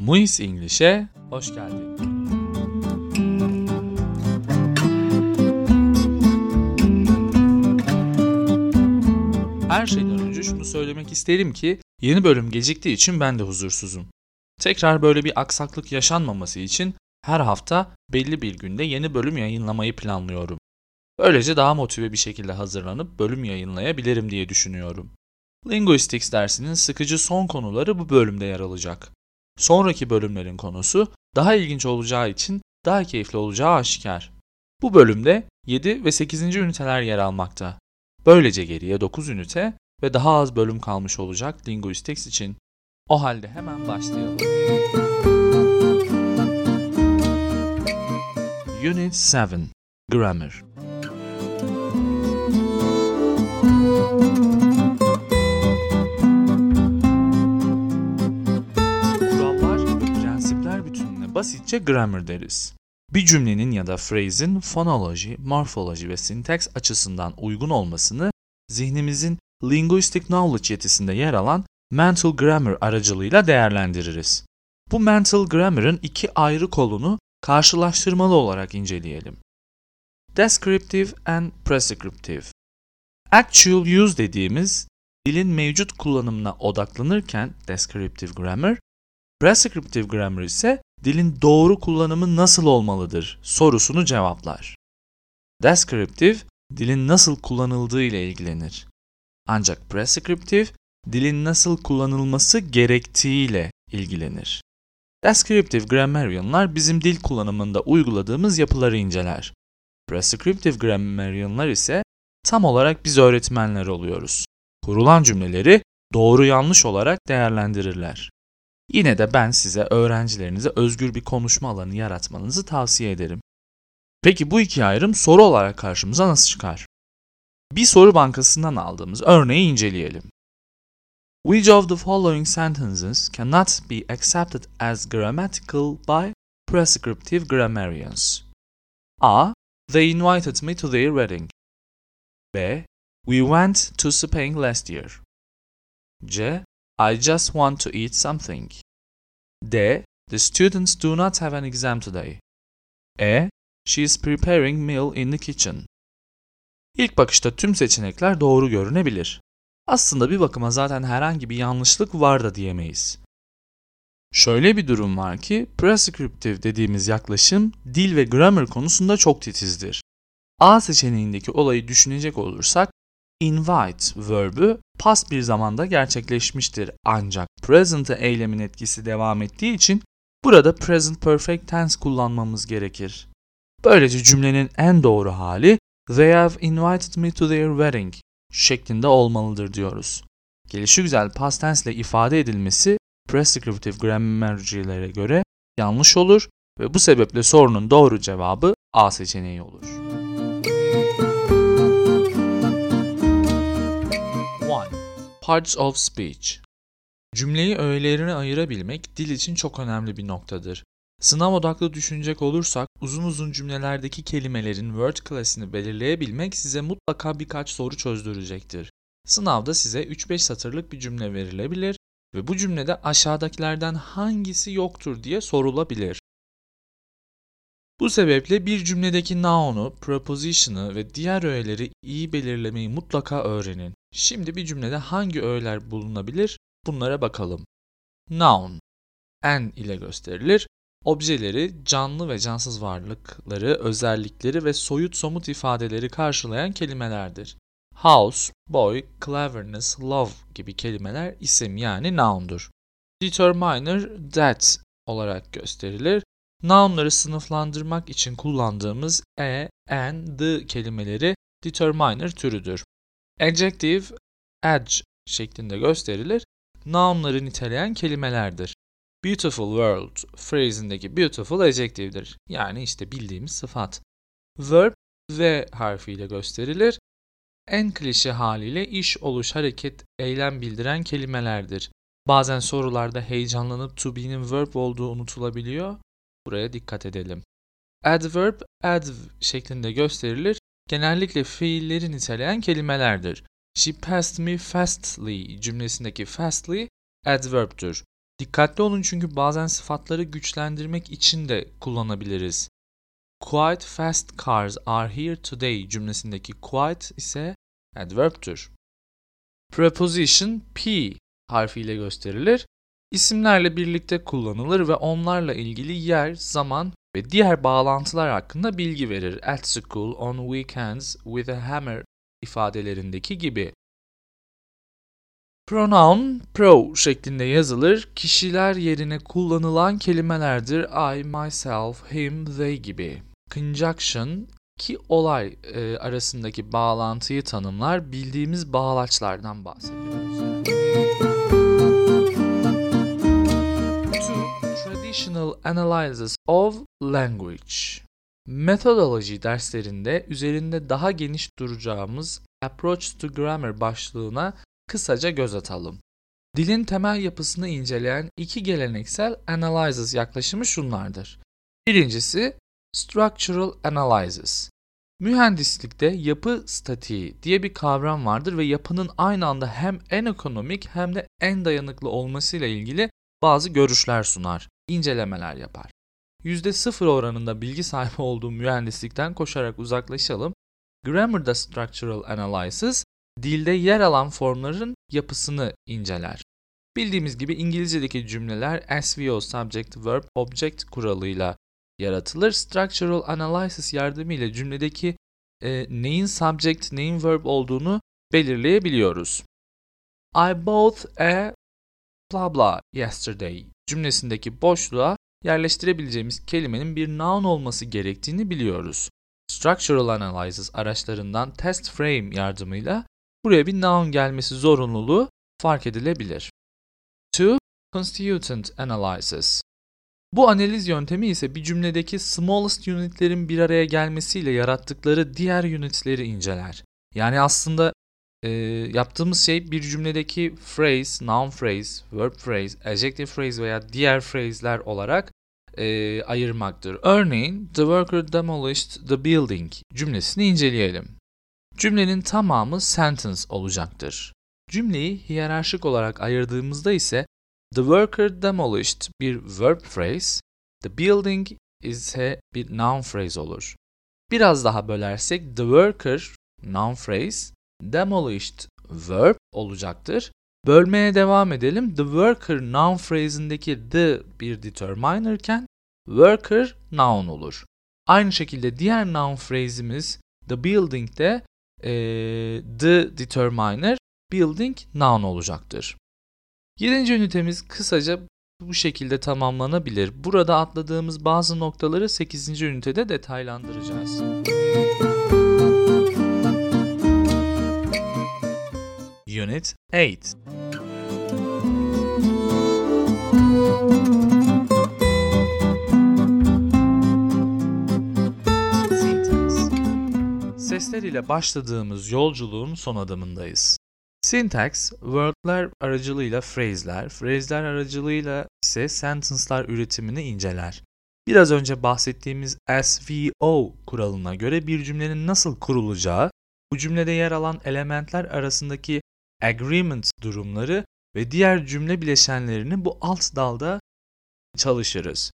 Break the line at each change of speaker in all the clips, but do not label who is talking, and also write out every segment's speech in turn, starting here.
Muis English'e hoş geldin. Her şeyden önce şunu söylemek isterim ki yeni bölüm geciktiği için ben de huzursuzum. Tekrar böyle bir aksaklık yaşanmaması için her hafta belli bir günde yeni bölüm yayınlamayı planlıyorum. Böylece daha motive bir şekilde hazırlanıp bölüm yayınlayabilirim diye düşünüyorum. Linguistics dersinin sıkıcı son konuları bu bölümde yer alacak. Sonraki bölümlerin konusu daha ilginç olacağı için daha keyifli olacağı aşikar. Bu bölümde 7 ve 8. üniteler yer almakta. Böylece geriye 9 ünite ve daha az bölüm kalmış olacak Linguistics için. O halde hemen başlayalım. Unit 7 Grammar basitçe grammar deriz. Bir cümlenin ya da phrase'in fonoloji, morfoloji ve sintaks açısından uygun olmasını zihnimizin linguistic knowledge yetisinde yer alan mental grammar aracılığıyla değerlendiririz. Bu mental grammar'ın iki ayrı kolunu karşılaştırmalı olarak inceleyelim. Descriptive and prescriptive. Actual use dediğimiz dilin mevcut kullanımına odaklanırken descriptive grammar, prescriptive grammar ise dilin doğru kullanımı nasıl olmalıdır sorusunu cevaplar. Descriptive, dilin nasıl kullanıldığı ile ilgilenir. Ancak prescriptive, dilin nasıl kullanılması gerektiğiyle ilgilenir. Descriptive grammarianlar bizim dil kullanımında uyguladığımız yapıları inceler. Prescriptive grammarianlar ise tam olarak biz öğretmenler oluyoruz. Kurulan cümleleri doğru yanlış olarak değerlendirirler. Yine de ben size öğrencilerinize özgür bir konuşma alanı yaratmanızı tavsiye ederim. Peki bu iki ayrım soru olarak karşımıza nasıl çıkar? Bir soru bankasından aldığımız örneği inceleyelim. Which of the following sentences cannot be accepted as grammatical by prescriptive grammarians? A. They invited me to their wedding. B. We went to Spain last year. C. I just want to eat something. D. The students do not have an exam today. E. She is preparing meal in the kitchen. İlk bakışta tüm seçenekler doğru görünebilir. Aslında bir bakıma zaten herhangi bir yanlışlık var da diyemeyiz. Şöyle bir durum var ki prescriptive dediğimiz yaklaşım dil ve grammar konusunda çok titizdir. A seçeneğindeki olayı düşünecek olursak invite verbü past bir zamanda gerçekleşmiştir ancak present'e eylemin etkisi devam ettiği için burada present perfect tense kullanmamız gerekir. Böylece cümlenin en doğru hali They have invited me to their wedding şeklinde olmalıdır diyoruz. Gelişi güzel past tense ile ifade edilmesi prescriptive grammarcilere göre yanlış olur ve bu sebeple sorunun doğru cevabı A seçeneği olur. Parts of speech Cümleyi öğelerine ayırabilmek dil için çok önemli bir noktadır. Sınav odaklı düşünecek olursak uzun uzun cümlelerdeki kelimelerin word class'ini belirleyebilmek size mutlaka birkaç soru çözdürecektir. Sınavda size 3-5 satırlık bir cümle verilebilir ve bu cümlede aşağıdakilerden hangisi yoktur diye sorulabilir. Bu sebeple bir cümledeki noun'u, preposition'ı ve diğer öğeleri iyi belirlemeyi mutlaka öğrenin. Şimdi bir cümlede hangi öğeler bulunabilir bunlara bakalım. Noun, en ile gösterilir. Objeleri, canlı ve cansız varlıkları, özellikleri ve soyut somut ifadeleri karşılayan kelimelerdir. House, boy, cleverness, love gibi kelimeler isim yani noun'dur. Determiner, that olarak gösterilir. Noun'ları sınıflandırmak için kullandığımız e, an, the kelimeleri determiner türüdür. Adjective, edge şeklinde gösterilir. Noun'ları niteleyen kelimelerdir. Beautiful world phrase'indeki beautiful adjective'dir. Yani işte bildiğimiz sıfat. Verb V harfiyle gösterilir. En klişe haliyle iş, oluş, hareket, eylem bildiren kelimelerdir. Bazen sorularda heyecanlanıp to be'nin verb olduğu unutulabiliyor. Buraya dikkat edelim. Adverb, adv şeklinde gösterilir. Genellikle fiilleri niteleyen kelimelerdir. She passed me fastly cümlesindeki fastly adverb'tür. Dikkatli olun çünkü bazen sıfatları güçlendirmek için de kullanabiliriz. Quite fast cars are here today cümlesindeki quite ise adverb'tür. Preposition P harfiyle gösterilir. İsimlerle birlikte kullanılır ve onlarla ilgili yer, zaman ve diğer bağlantılar hakkında bilgi verir. At school, on weekends, with a hammer ifadelerindeki gibi. Pronoun pro şeklinde yazılır. Kişiler yerine kullanılan kelimelerdir. I, myself, him, they gibi. Conjunction iki olay e, arasındaki bağlantıyı tanımlar. Bildiğimiz bağlaçlardan bahsediyoruz. Two traditional analysis of language. Metodoloji derslerinde üzerinde daha geniş duracağımız Approach to Grammar başlığına kısaca göz atalım. Dilin temel yapısını inceleyen iki geleneksel analysis yaklaşımı şunlardır. Birincisi Structural Analysis. Mühendislikte yapı statiği diye bir kavram vardır ve yapının aynı anda hem en ekonomik hem de en dayanıklı olmasıyla ilgili bazı görüşler sunar, incelemeler yapar. %0 oranında bilgi sahibi olduğum mühendislikten koşarak uzaklaşalım. Grammar'da Structural Analysis, dilde yer alan formların yapısını inceler. Bildiğimiz gibi İngilizce'deki cümleler SVO Subject Verb Object kuralıyla yaratılır. Structural Analysis yardımıyla cümledeki e, neyin subject, neyin verb olduğunu belirleyebiliyoruz. I bought a blah blah yesterday cümlesindeki boşluğa yerleştirebileceğimiz kelimenin bir noun olması gerektiğini biliyoruz. Structural Analysis araçlarından test frame yardımıyla buraya bir noun gelmesi zorunluluğu fark edilebilir. 2. Constituent Analysis bu analiz yöntemi ise bir cümledeki smallest unitlerin bir araya gelmesiyle yarattıkları diğer unitleri inceler. Yani aslında e, yaptığımız şey bir cümledeki phrase, noun phrase, verb phrase, adjective phrase veya diğer phrase'ler olarak e, ayırmaktır. Örneğin, the worker demolished the building cümlesini inceleyelim. Cümlenin tamamı sentence olacaktır. Cümleyi hiyerarşik olarak ayırdığımızda ise The worker demolished bir verb phrase, the building ise bir noun phrase olur. Biraz daha bölersek the worker noun phrase, demolished verb olacaktır. Bölmeye devam edelim. The worker noun phrase'indeki the bir determiner iken worker noun olur. Aynı şekilde diğer noun phrase'imiz the building'de e, the determiner building noun olacaktır. Yedinci ünitemiz kısaca bu şekilde tamamlanabilir. Burada atladığımız bazı noktaları 8. ünitede detaylandıracağız. Unit 8 Sesler ile başladığımız yolculuğun son adımındayız. Syntax, word'ler aracılığıyla phrase'ler, phrase'ler aracılığıyla ise sentence'lar üretimini inceler. Biraz önce bahsettiğimiz SVO kuralına göre bir cümlenin nasıl kurulacağı, bu cümlede yer alan elementler arasındaki agreement durumları ve diğer cümle bileşenlerini bu alt dalda çalışırız.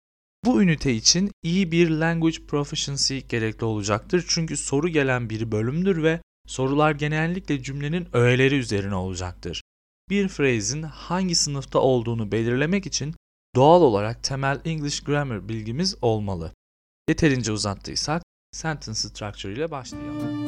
Bu ünite için iyi bir language proficiency gerekli olacaktır çünkü soru gelen bir bölümdür ve Sorular genellikle cümlenin öğeleri üzerine olacaktır. Bir phrase'in hangi sınıfta olduğunu belirlemek için doğal olarak temel English grammar bilgimiz olmalı. Yeterince uzattıysak sentence structure ile başlayalım.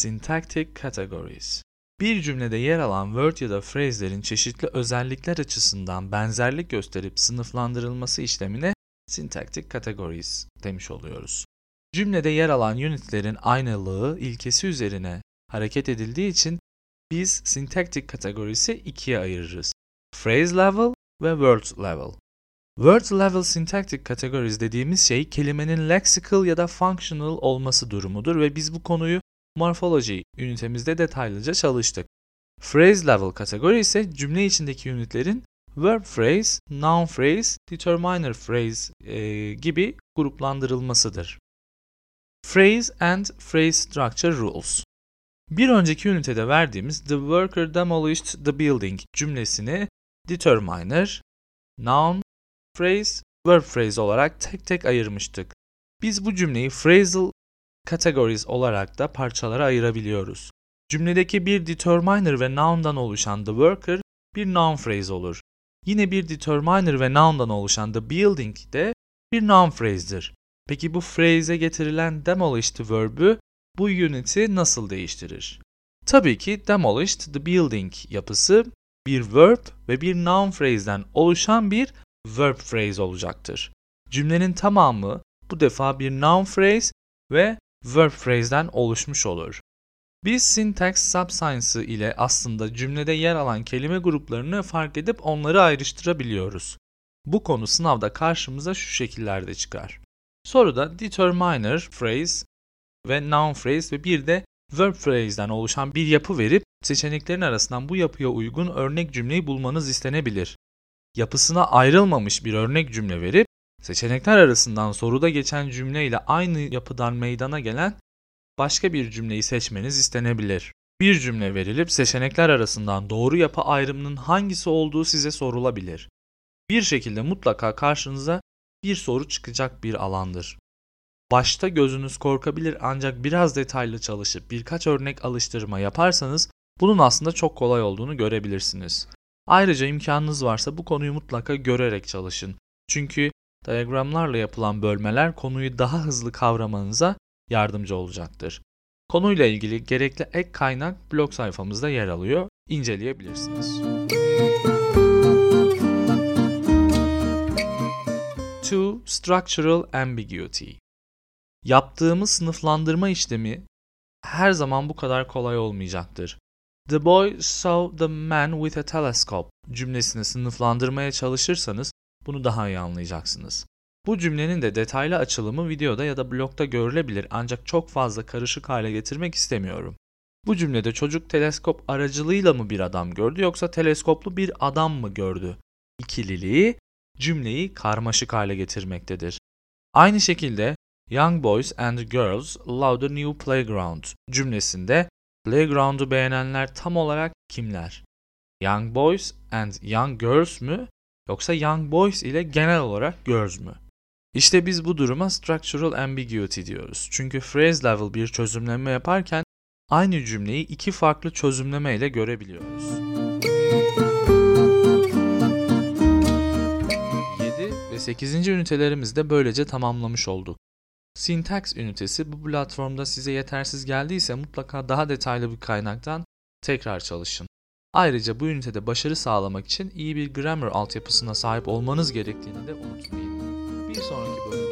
Syntactic categories. Bir cümlede yer alan word ya da phrase'lerin çeşitli özellikler açısından benzerlik gösterip sınıflandırılması işlemine syntactic categories demiş oluyoruz. Cümlede yer alan unitlerin aynılığı ilkesi üzerine hareket edildiği için biz syntactic kategorisi ikiye ayırırız. Phrase level ve word level. Word level syntactic categories dediğimiz şey kelimenin lexical ya da functional olması durumudur ve biz bu konuyu morphology ünitemizde detaylıca çalıştık. Phrase level kategori ise cümle içindeki unitlerin verb phrase, noun phrase, determiner phrase e, gibi gruplandırılmasıdır. Phrase and phrase structure rules. Bir önceki ünitede verdiğimiz the worker demolished the building cümlesini determiner, noun, phrase, verb phrase olarak tek tek ayırmıştık. Biz bu cümleyi phrasal categories olarak da parçalara ayırabiliyoruz. Cümledeki bir determiner ve noun'dan oluşan the worker bir noun phrase olur. Yine bir determiner ve noun'dan oluşan the building de bir noun phrase'dir. Peki bu phrase'e getirilen demolished verb'ü bu unit'i nasıl değiştirir? Tabii ki demolished the building yapısı bir verb ve bir noun phrase'den oluşan bir verb phrase olacaktır. Cümlenin tamamı bu defa bir noun phrase ve verb phrase'den oluşmuş olur. Biz syntax subscience ile aslında cümlede yer alan kelime gruplarını fark edip onları ayrıştırabiliyoruz. Bu konu sınavda karşımıza şu şekillerde çıkar. Soruda determiner phrase ve noun phrase ve bir de verb phrase'den oluşan bir yapı verip seçeneklerin arasından bu yapıya uygun örnek cümleyi bulmanız istenebilir. Yapısına ayrılmamış bir örnek cümle verip seçenekler arasından soruda geçen cümle ile aynı yapıdan meydana gelen başka bir cümleyi seçmeniz istenebilir. Bir cümle verilip seçenekler arasından doğru yapı ayrımının hangisi olduğu size sorulabilir. Bir şekilde mutlaka karşınıza bir soru çıkacak bir alandır. Başta gözünüz korkabilir ancak biraz detaylı çalışıp birkaç örnek alıştırma yaparsanız bunun aslında çok kolay olduğunu görebilirsiniz. Ayrıca imkanınız varsa bu konuyu mutlaka görerek çalışın. Çünkü diyagramlarla yapılan bölmeler konuyu daha hızlı kavramanıza yardımcı olacaktır. Konuyla ilgili gerekli ek kaynak blog sayfamızda yer alıyor. İnceleyebilirsiniz. Two, structural ambiguity. Yaptığımız sınıflandırma işlemi her zaman bu kadar kolay olmayacaktır. The boy saw the man with a telescope cümlesini sınıflandırmaya çalışırsanız bunu daha iyi anlayacaksınız. Bu cümlenin de detaylı açılımı videoda ya da blogda görülebilir ancak çok fazla karışık hale getirmek istemiyorum. Bu cümlede çocuk teleskop aracılığıyla mı bir adam gördü yoksa teleskoplu bir adam mı gördü? İkililiği cümleyi karmaşık hale getirmektedir. Aynı şekilde Young boys and girls love the new playground cümlesinde playground'u beğenenler tam olarak kimler? Young boys and young girls mü yoksa young boys ile genel olarak girls mü? İşte biz bu duruma structural ambiguity diyoruz. Çünkü phrase level bir çözümleme yaparken aynı cümleyi iki farklı çözümleme ile görebiliyoruz. 7 ve 8. ünitelerimizi de böylece tamamlamış olduk. Syntax ünitesi bu platformda size yetersiz geldiyse mutlaka daha detaylı bir kaynaktan tekrar çalışın. Ayrıca bu ünitede başarı sağlamak için iyi bir grammar altyapısına sahip olmanız gerektiğini de unutmayın. Bir sonraki bölümde